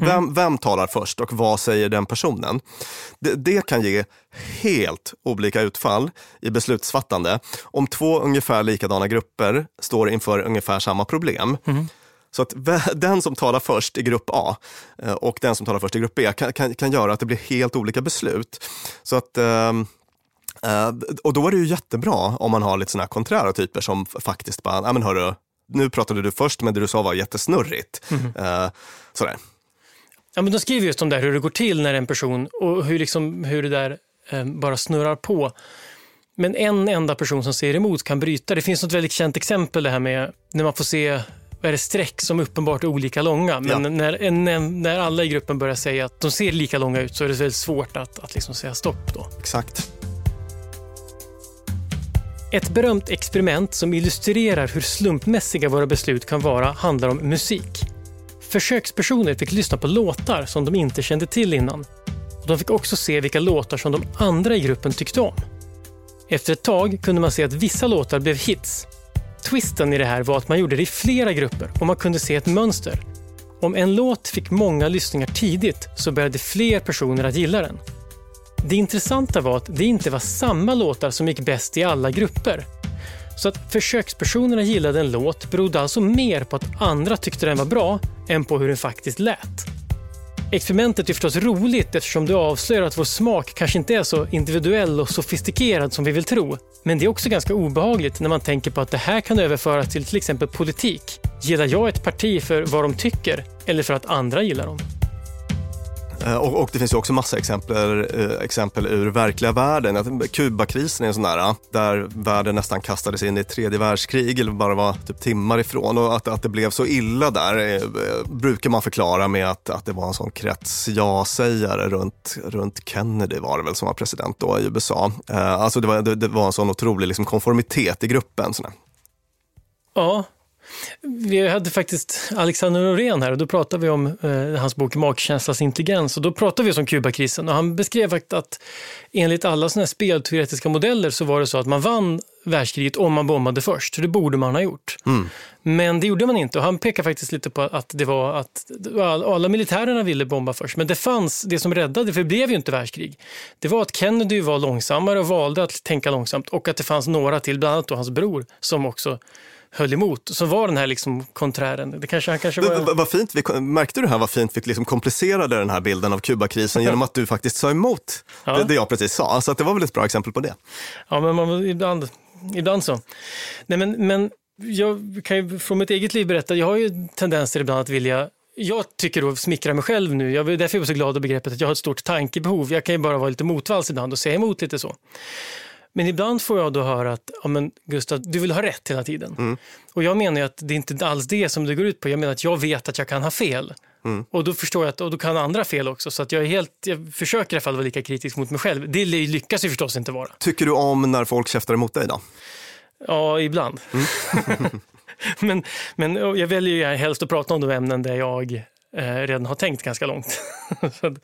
Mm. Vem, vem talar först och vad säger den personen? Det, det, kan ge helt olika utfall i beslutsfattande om två ungefär likadana grupper står inför ungefär samma problem. Mm. Så att den som talar först i grupp A eh, och den som talar först i grupp B kan, kan, kan göra att det blir helt olika beslut. Så att um, Uh, och då är det ju jättebra om man har lite såna här konträra typer som faktiskt bara, ja men hörru, nu pratade du först men det du sa var jättesnurrigt. Mm. Sådär. Ja, men de skriver just om det här, hur det går till när en person och hur, liksom, hur det där eh, bara snurrar på. Men en enda person som säger emot kan bryta. Det finns något väldigt känt exempel det här med när man får se är det, streck som uppenbart är olika långa. Men ja. när, när, när alla i gruppen börjar säga att de ser lika långa ut så är det väldigt svårt att, att liksom säga stopp. Då. Exakt. Ett berömt experiment som illustrerar hur slumpmässiga våra beslut kan vara handlar om musik. Försökspersoner fick lyssna på låtar som de inte kände till innan. Och de fick också se vilka låtar som de andra i gruppen tyckte om. Efter ett tag kunde man se att vissa låtar blev hits. Twisten i det här var att man gjorde det i flera grupper och man kunde se ett mönster. Om en låt fick många lyssningar tidigt så började fler personer att gilla den. Det intressanta var att det inte var samma låtar som gick bäst i alla grupper. Så att försökspersonerna gillade en låt berodde alltså mer på att andra tyckte den var bra än på hur den faktiskt lät. Experimentet är förstås roligt eftersom det avslöjar att vår smak kanske inte är så individuell och sofistikerad som vi vill tro. Men det är också ganska obehagligt när man tänker på att det här kan överföras till till exempel politik. Gillar jag ett parti för vad de tycker eller för att andra gillar dem? Eh, och, och, det finns ju också massa exempel, eh, exempel ur verkliga världen. Kubakrisen är en sån där, där världen nästan kastades in i tredje världskrig, eller bara var typ timmar ifrån. Och att, att det blev så illa där eh, brukar man förklara med att, att det var en sån krets ja-sägare runt, runt Kennedy var det väl som var president då i USA. Alltså det var, det, det var en sån otrolig liksom konformitet i gruppen. Såna. Ja, vi hade faktiskt Alexander Norén här och då pratade vi om eh, hans bok Magkänslans intelligens och då pratade vi om Kubakrisen och han beskrev att enligt alla sådana här spelteoretiska modeller så var det så att man vann världskriget om man bombade först. Så det borde man ha gjort. Mm. Men det gjorde man inte och han pekar faktiskt lite på att det var att alla militärerna ville bomba först. Men det fanns, det som räddade, för det blev ju inte världskrig, det var att Kennedy var långsammare och valde att tänka långsamt och att det fanns några till, bland annat hans bror, som också höll emot. Så var den här liksom konträren. Det kanske, han kanske var... Vad fint, vi, märkte du här vad fint vi liksom komplicerade den här bilden av Kubakrisen genom att du faktiskt sa emot ja. det, det, jag precis sa. Så det var väl ett bra exempel på det. Ja, men man, ibland, ibland så. Nej, men, men jag kan ju från mitt eget liv berätta, jag har ju tendenser ibland att vilja jag tycker att smickra mig själv nu. Jag, därför är jag så glad av begreppet att jag har ett stort tankebehov. Jag kan ju bara vara lite motvalls ibland och säga emot lite så. Men ibland får jag då höra att ja, men Gustav, du vill ha rätt hela tiden. Mm. Och jag menar att det är inte alls det som det går ut på. Jag menar att jag vet att jag kan ha fel. Mm. Och då förstår jag att och då kan andra fel också. Så att jag, är helt, jag försöker i alla fall vara lika kritisk mot mig själv. Det lyckas ju förstås inte vara. Tycker du om när folk käftar emot dig då? Ja, ibland. Mm. men, men jag väljer ju helst att prata om de ämnen där jag eh, redan har tänkt ganska långt.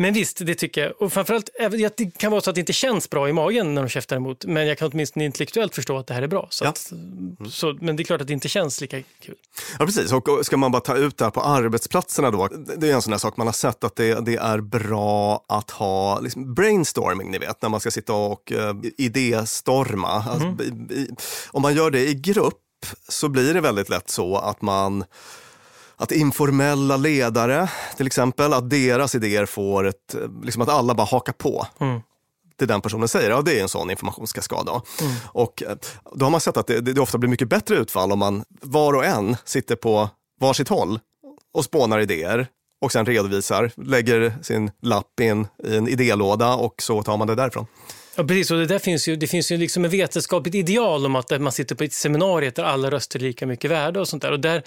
Men visst, det tycker jag. Och framförallt, det kan vara så att det inte känns bra i magen när de käftar emot, men jag kan åtminstone intellektuellt förstå att det här är bra. Så ja. att, mm. så, men det är klart att det inte känns lika kul. Ja, precis. Och ska man bara ta ut det här på arbetsplatserna då, det är en sån där sak man har sett att det, det är bra att ha liksom brainstorming, ni vet, när man ska sitta och uh, idéstorma. Mm. Alltså, i, i, om man gör det i grupp så blir det väldigt lätt så att man att informella ledare, till exempel, att deras idéer får ett, liksom att alla bara hakar på. Mm det den personen säger, ja det är en sån informationskaskad. Mm. Och eh, då har man sett att det, det, ofta blir mycket bättre utfall om man var och en sitter på varsitt håll och spånar idéer och sen redovisar, lägger sin lapp in i en idélåda och så tar man det därifrån. Ja, precis. Och det, där finns ju, det finns ju liksom ett vetenskapligt ideal om att man sitter på ett seminarium där alla röster är lika mycket värda och sånt där. Och där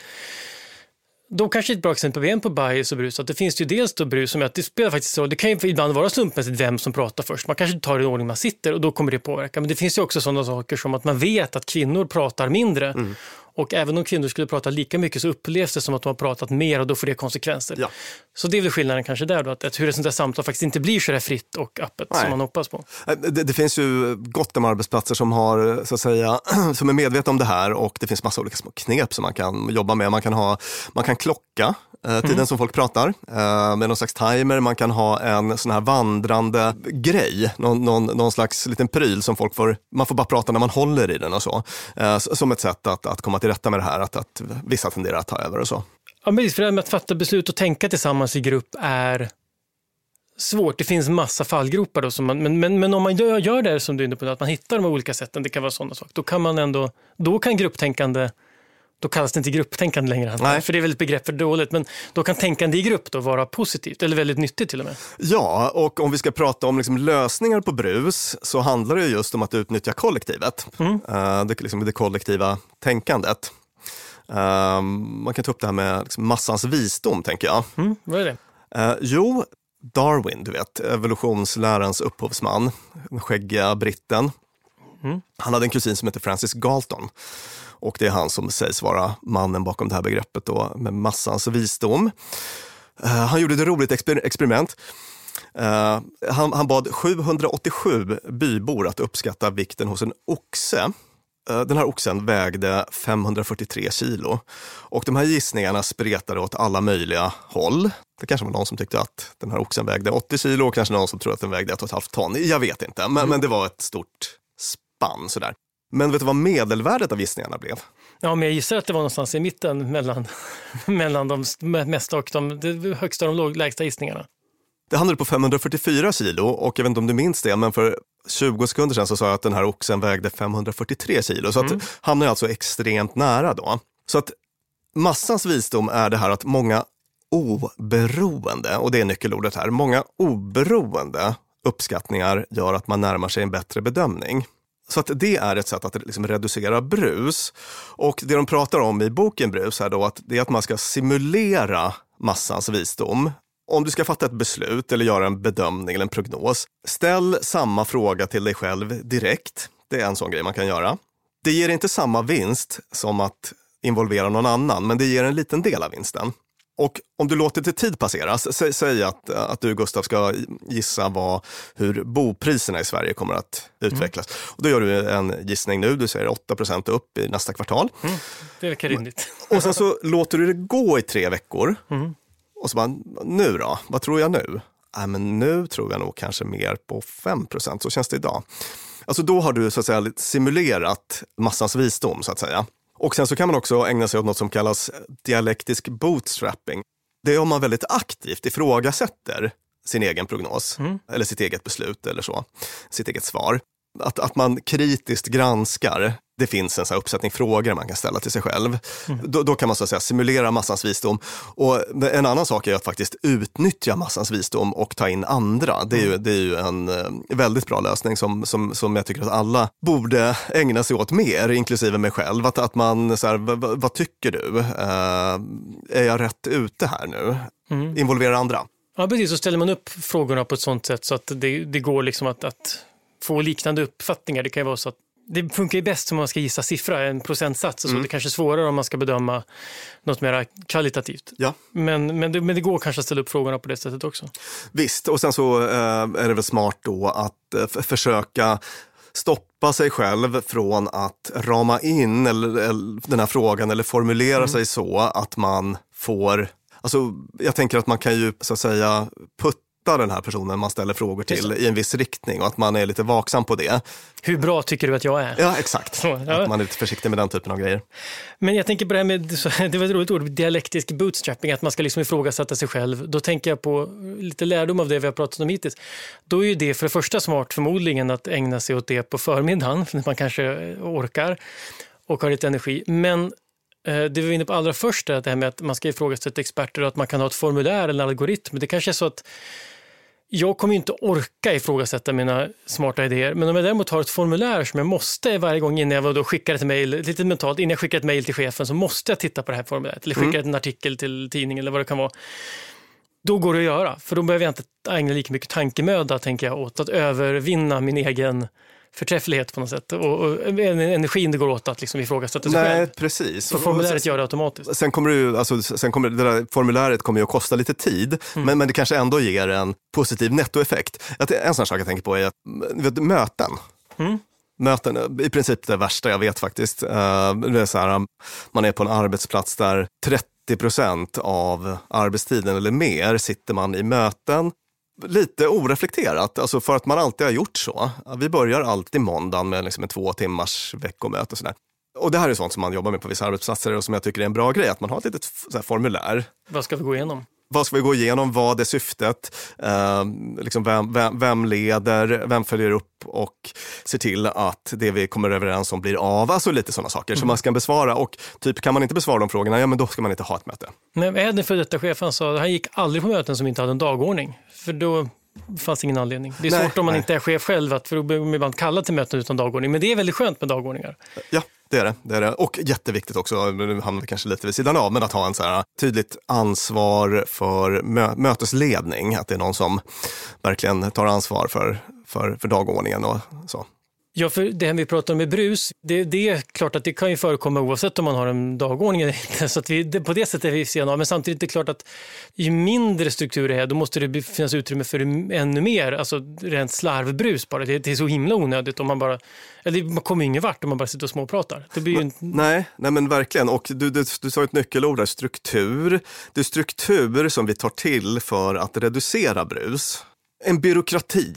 då kanske ett bra exempel igen på bias och brus, att det finns ju dels då brus som är att det spelar faktiskt roll, det kan ju ibland vara slumpmässigt vem som pratar först. Man kanske tar det i ordning man sitter och då kommer det påverka. Men det finns ju också sådana saker som att man vet att kvinnor pratar mindre. Mm. Och även om kvinnor skulle prata lika mycket så upplevs det som att de har pratat mer och då får det konsekvenser. Ja. Så det är väl skillnaden kanske där då, att, att hur ett sånt där samtal faktiskt inte blir så där fritt och öppet Nej. som man hoppas på. Eh, det, det, finns ju gott om arbetsplatser som, har, så att säga, som är medvetna om det här och det finns massa olika små knep som man kan jobba med. Man kan, ha, man kan klocka eh, tiden mm. som folk pratar eh, med någon slags timer. Man kan ha en sån här vandrande grej, någon, någon, någon slags liten pryl som folk får, man får bara prata när man håller i den och så. Eh, som ett sätt att, att komma till rätta med det här, att, att vissa tenderar att ta över och så. Ja, men för det här med att fatta beslut och tänka tillsammans i grupp är svårt. Det finns massa fallgropar. Då som man, men, men, men om man gör, gör det som du är inne på, att man hittar de olika sätten, det kan vara sådana saker, då kan man ändå, då kan grupptänkande då kallas det inte grupptänkande längre, Nej. för det är väl ett begrepp för dåligt. Men då kan tänkande i grupp då vara positivt, eller väldigt nyttigt till och med. Ja, och om vi ska prata om liksom lösningar på brus så handlar det just om att utnyttja kollektivet. Mm. Uh, det, liksom det kollektiva tänkandet. Uh, man kan ta upp det här med liksom massans visdom, tänker jag. Mm, vad är det? Uh, jo, Darwin, du vet, evolutionslärans upphovsman, den skäggiga britten. Mm. Han hade en kusin som hette Francis Galton. Och det är han som sägs vara mannen bakom det här begreppet då, med massans visdom. Uh, han gjorde ett roligt exper experiment. Uh, han, han, bad 787 bybor att uppskatta vikten hos en oxe. Uh, den här oxen vägde 543 kilo och de här gissningarna spretade åt alla möjliga håll. Det kanske var någon som tyckte att den här oxen vägde 80 kilo och kanske någon som trodde att den vägde 1,5 ton. Jag vet inte, men, mm. men det var ett stort spann sådär. Men vet du vad medelvärdet av gissningarna blev? Ja, men jag gissar att det var någonstans i mitten mellan, mellan de mesta och de, de högsta och de lägsta gissningarna. Det hamnade på 544 kilo och jag vet inte om du minns det, men för 20 sekunder sedan så sa jag att den här oxen vägde 543 kilo. Så mm. att hamnar alltså extremt nära då. Så att massans visdom är det här att många oberoende, och det är nyckelordet här, många oberoende uppskattningar gör att man närmar sig en bättre bedömning. Så att det är ett sätt att liksom reducera brus. Och det de pratar om i boken Brus är då att det är att man ska simulera massans visdom. Om du ska fatta ett beslut eller göra en bedömning eller en prognos, ställ samma fråga till dig själv direkt. Det är en sån grej man kan göra. Det ger inte samma vinst som att involvera någon annan, men det ger en liten del av vinsten. Och om du låter lite tid passera, sä, säg att, att du Gustav ska gissa vad, hur bopriserna i Sverige kommer att utvecklas. Mm. Och då gör du en gissning nu, du säger 8% upp i nästa kvartal. Mm. Det verkar rimligt. Och sen så låter du det gå i tre veckor. Mm. Och så bara, nu då, vad tror jag nu? Äh, men nu tror jag nog kanske mer på 5% så känns det idag. Alltså då har du så att säga simulerat massans visdom så att säga. Och sen så kan man också ägna sig åt något som kallas dialektisk bootstrapping. Det är om man väldigt aktivt ifrågasätter sin egen prognos mm. eller sitt eget beslut eller så, sitt eget svar. Att, att man kritiskt granskar det finns en så uppsättning frågor man kan ställa till sig själv. Mm. Då, då, kan man så säga simulera massans visdom. Och en annan sak är att faktiskt utnyttja massans visdom och ta in andra. Det är ju, mm. det är ju en eh, väldigt bra lösning som, som, som jag tycker att alla borde ägna sig åt mer, inklusive mig själv. Att, att man, så här, vad, vad tycker du? Uh, är jag rätt ute här nu? Mm. Involvera andra. Ja, precis. Så ställer man upp frågorna på ett sånt sätt så att det, det går liksom att, att få liknande uppfattningar. Det kan vara så att det funkar ju bäst om man ska gissa siffra, en procentsats. Och så. Mm. Det är kanske svårare om man ska bedöma något mer kvalitativt. Ja. Men, men, det, men det går kanske att ställa upp frågorna på det sättet också. Visst, och sen så eh, är det väl smart då att eh, försöka stoppa sig själv från att rama in eller, eller den här frågan eller formulera mm. sig så att man får Alltså, jag tänker att man kan ju så att säga putta den här personen man ställer frågor till i en viss riktning och att man är lite vaksam på det. Hur bra tycker du att jag är? Ja, exakt. Så, ja. Att man är lite försiktig med den typen av grejer. Men jag tänker på det här med, det var ett roligt ord, dialektisk bootstrapping, att man ska liksom ifrågasätta sig själv. Då tänker jag på lite lärdom av det vi har pratat om hittills. Då är ju det för det första smart förmodligen att ägna sig åt det på förmiddagen, när man kanske orkar och har lite energi. Men eh, det vi var inne på allra först, är det här med att man ska ifrågasätta experter och att man kan ha ett formulär eller en algoritm. Det kanske är så att jag kommer inte orka ifrågasätta mina smarta idéer, men om jag däremot har ett formulär som jag måste varje gång innan jag då skickar ett mejl, lite mentalt, innan jag skickar ett mejl till chefen så måste jag titta på det här formuläret eller skicka mm. en artikel till tidningen eller vad det kan vara. Då går det att göra, för då behöver jag inte ägna lika mycket tankemöda tänker jag åt att övervinna min egen förträfflighet på något sätt. Och, och energin det går åt att liksom ifrågasätta sig Nej, själv. Precis. Så formuläret gör det automatiskt. Sen kommer det, alltså, sen kommer det där formuläret kommer ju att kosta lite tid, mm. men, men det kanske ändå ger en positiv nettoeffekt. En sån sak jag tänker på är att, vet, möten. Mm möten, i princip det värsta jag vet faktiskt. Uh, det är så här, man är på en arbetsplats där 30 procent av arbetstiden eller mer sitter man i möten lite oreflekterat, alltså för att man alltid har gjort så. Vi börjar alltid måndagen med liksom en två timmars veckomöte och sådär. Och det här är sånt som man jobbar med på vissa arbetsplatser och som jag tycker är en bra grej, att man har ett litet formulär. Vad ska vi gå igenom? Vad ska vi gå igenom? Vad är syftet? Eh, liksom vem, vem, vem, leder? Vem följer upp och ser till att det vi kommer överens om blir av? Alltså lite sådana saker mm. som man ska besvara. Och typ kan man inte besvara de frågorna, ja men då ska man inte ha ett möte. Men Edin, för detta chefen, sa han gick aldrig på möten som inte hade en dagordning. För då fanns ingen anledning. Det är nej, svårt om man nej. inte är chef själv, att, för då blir man kallad till möten utan dagordning. Men det är väldigt skönt med dagordningar. Ja, det är det. det, är det. Och jätteviktigt också, nu hamnar vi kanske lite vid sidan av, men att ha en så här tydligt ansvar för mö mötesledning. Att det är någon som verkligen tar ansvar för, för, för dagordningen och så. Ja, för det här vi pratar om med brus, det, det, är klart att det kan ju förekomma oavsett om man har en dagordning eller inte. Så att vi, det, på det sättet är vi av. Men samtidigt är det klart att ju mindre struktur det är, då måste det finnas utrymme för ännu mer, alltså rent slarvbrus bara. Det, det är så himla onödigt om man bara, eller man kommer ingen vart om man bara sitter och småpratar. Det blir ju... nej, nej, men verkligen. Och du, du, du sa ett nyckelord där, struktur. Det är struktur som vi tar till för att reducera brus. En byråkrati,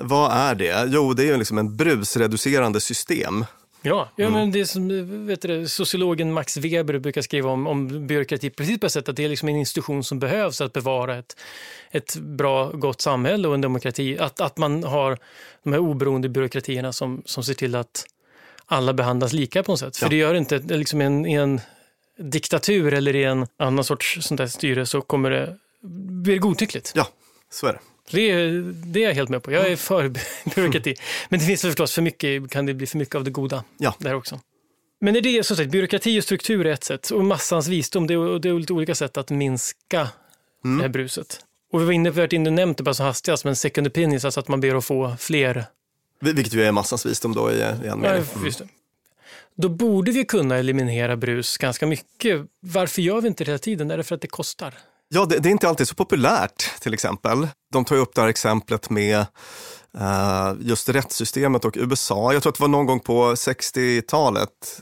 vad är det? Jo, det är liksom en brusreducerande system. Ja, ja mm. men det som vet du, sociologen Max Weber brukar skriva om, om byråkrati precis på sättet att det är liksom en institution som behövs att bevara ett, ett bra, gott samhälle och en demokrati. Att, att man har de här oberoende byråkratierna som, som ser till att alla behandlas lika på något sätt. För det gör inte liksom en, i en diktatur eller i en annan sorts sånt där styre så kommer det bli godtyckligt. Ja, så är det. Det, det är jag helt med på. Jag är för byråkrati. Men det finns förstås för mycket, kan det bli för mycket av det goda ja. där också. Men är det så sagt, byråkrati och struktur är ett sätt och massans visdom, det är, det är lite olika sätt att minska mm. det här bruset. Och vi var inne på, inne nämnt det bara så hastigast, men second opinions, alltså att man ber att få fler. Vilket ju är massans visdom då igen. Ja, just det. då borde vi kunna eliminera brus ganska mycket. Varför gör vi inte det hela tiden? Är det för att det kostar? Ja, det, det är inte alltid så populärt till exempel. De tar ju upp det här exemplet med uh, just rättssystemet och USA. Jag tror att det var någon gång på 60-talet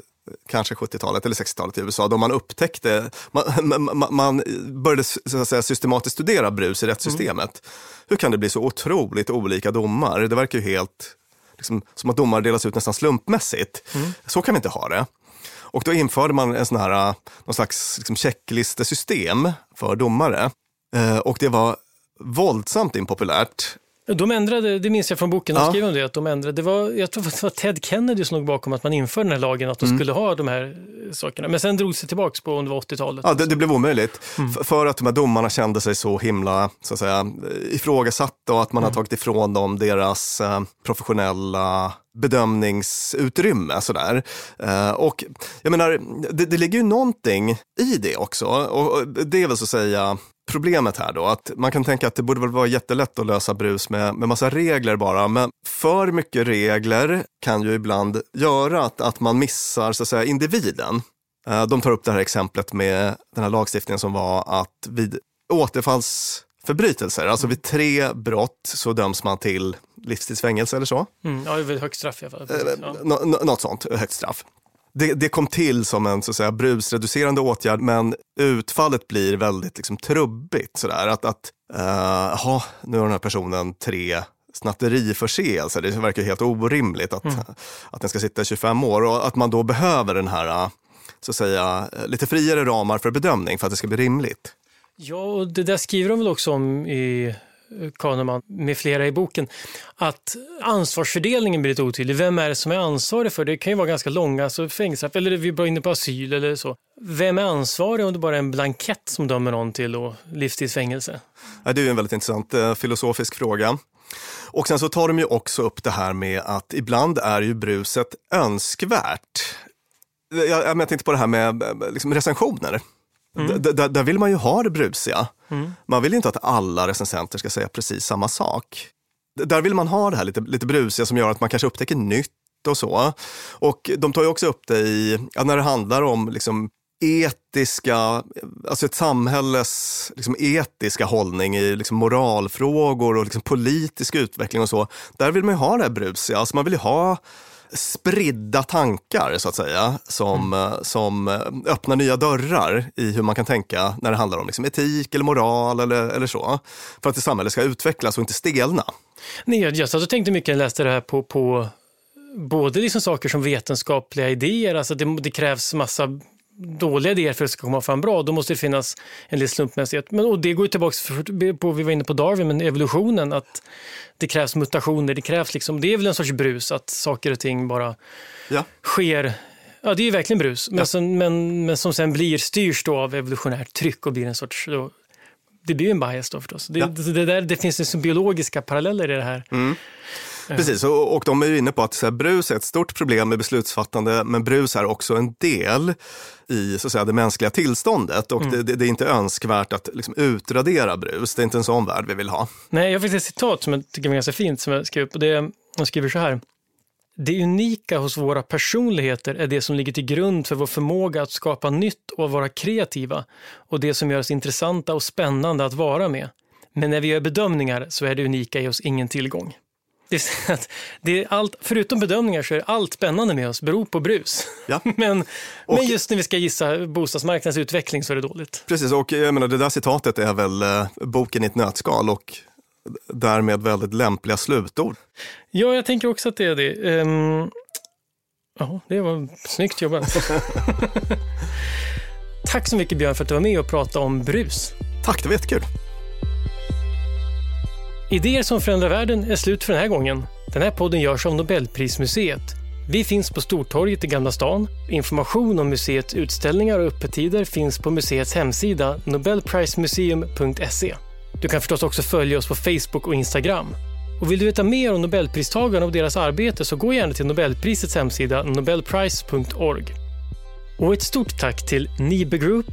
kanske 70-talet eller 60-talet i USA, då man upptäckte, man, man, man började så säga, systematiskt studera brus i rättssystemet. Mm. Hur kan det bli så otroligt olika domar? Det verkar ju helt liksom, som att domar delas ut nästan slumpmässigt. Mm. Så kan vi inte ha det. Och då införde man en sån här, eh, någon slags liksom checklistesystem för domare. Eh, och det var våldsamt impopulärt. De ändrade, det minns jag från boken, de ja. skrev om det, att de ändrade, det var, jag tror det var Ted Kennedy som låg bakom att man införde den här lagen, att de mm. skulle ha de här sakerna. Men sen drog sig tillbaka på var 80-talet. Ja, det, det, blev omöjligt. Mm. För att de här domarna kände sig så himla så att säga, ifrågasatta och att man mm. har tagit ifrån dem deras eh, professionella bedömningsutrymme. Sådär. Eh, och jag menar, det, det ligger ju någonting i det också. Och det är väl så att säga problemet här då, att man kan tänka att det borde väl vara jättelätt att lösa brus med, med massa regler bara, men för mycket regler kan ju ibland göra att, att man missar så att säga individen. Eh, de tar upp det här exemplet med den här lagstiftningen som var att vid återfallsförbrytelser, alltså vid tre brott så döms man till livstidsfängelse eller så. Mm, ja, högt straff i alla fall. Eh. Något sånt, högt straff det, det, kom till som en så att säga, brusreducerande åtgärd, men utfallet blir väldigt liksom, trubbigt. Sådär. Att, att uh, nu har den här personen tre snatteriförseelser. Det verkar helt orimligt att, mm. att den ska sitta i 25 år och att man då behöver den här så att säga, lite friare ramar för bedömning för att det ska bli rimligt. Ja, och det där skriver de väl också om i Kahneman med flera i boken, att ansvarsfördelningen blir lite otydlig. Vem är det som är ansvarig för det? kan ju vara ganska långa alltså fängelsestraff, eller vi var inne på asyl eller så. Vem är ansvarig om det bara är en blankett som dömer någon till då, livstidsfängelse? Ja, det är en väldigt intressant eh, filosofisk fråga. Och sen så tar de ju också upp det här med att ibland är ju bruset önskvärt. Jag, jag tänkte på det här med eh, liksom recensioner. Mm. Där vill man ju ha det brusiga. Mm. Man vill inte att alla recensenter ska säga precis samma sak. Där vill man ha det här lite, lite brusiga som gör att man kanske upptäcker nytt och så. Och de tar ju också upp det i, ja, när det handlar om liksom etiska, alltså ett samhälles liksom etiska hållning i liksom moralfrågor och liksom politisk utveckling och så. Där vill man ju ha det här brusiga, alltså man vill ju ha spridda tankar så att säga, som, mm. Eh, som eh, öppnar nya dörrar i hur man kan tänka när det handlar om liksom etik eller moral eller, eller så. För att det samhället ska utvecklas och inte stelna. Nej, jag satt och tänkte mycket när jag läste det här på, på både liksom saker som vetenskapliga idéer, alltså det, det krävs massa dåliga idéer för att det ska komma fram bra. Då måste det finnas en del slumpmässighet. Men, och det går tillbaka på, vi var inne på Darwin, men evolutionen, att det krävs mutationer, det krävs liksom, det är väl en sorts brus att saker och ting bara ja. sker Ja, det är verkligen brus, men, ja. som, men, men som sen blir, styrs då av evolutionärt tryck och blir en sorts då, det blir en bias då förstås. Det, ja. det, där, det finns liksom biologiska paralleller i det här. Mm. Precis, och, och de är ju inne på att så här, brus är ett stort problem med beslutsfattande, men brus är också en del i så att säga, det mänskliga tillståndet och mm. det, det, är inte önskvärt att liksom, utradera brus. Det är inte en sån värld vi vill ha. Nej, jag fick ett citat som jag tycker är ganska fint som jag skrev upp. Det, jag skriver så här. Det unika hos våra personligheter är det som ligger till grund för vår förmåga att skapa nytt och vara kreativa och det som gör oss intressanta och spännande att vara med. Men när vi gör bedömningar så är det unika i oss ingen tillgång. Det är, att det är allt, förutom bedömningar så är allt spännande med oss beror på brus. Ja. men, och, men just när vi ska gissa bostadsmarknadens utveckling så är det dåligt. Precis, och jag menar, det där citatet är väl eh, boken i ett nötskal och därmed väldigt lämpliga slutord. Ja, jag tänker också att det är det. Um, ja, det var snyggt jobbat. Tack så mycket Björn för att du var med och pratade om brus. Tack, det var jättekul. Idéer som förändrar världen är slut för den här gången. Den här podden görs av Nobelprismuseet. Vi finns på Stortorget i Gamla stan. Information om museets utställningar och öppettider finns på museets hemsida nobelprismuseum.se. Du kan förstås också följa oss på Facebook och Instagram. Och vill du veta mer om Nobelpristagarna och deras arbete så gå gärna till Nobelprisets hemsida nobelprice.org. Och ett stort tack till Nibe Group,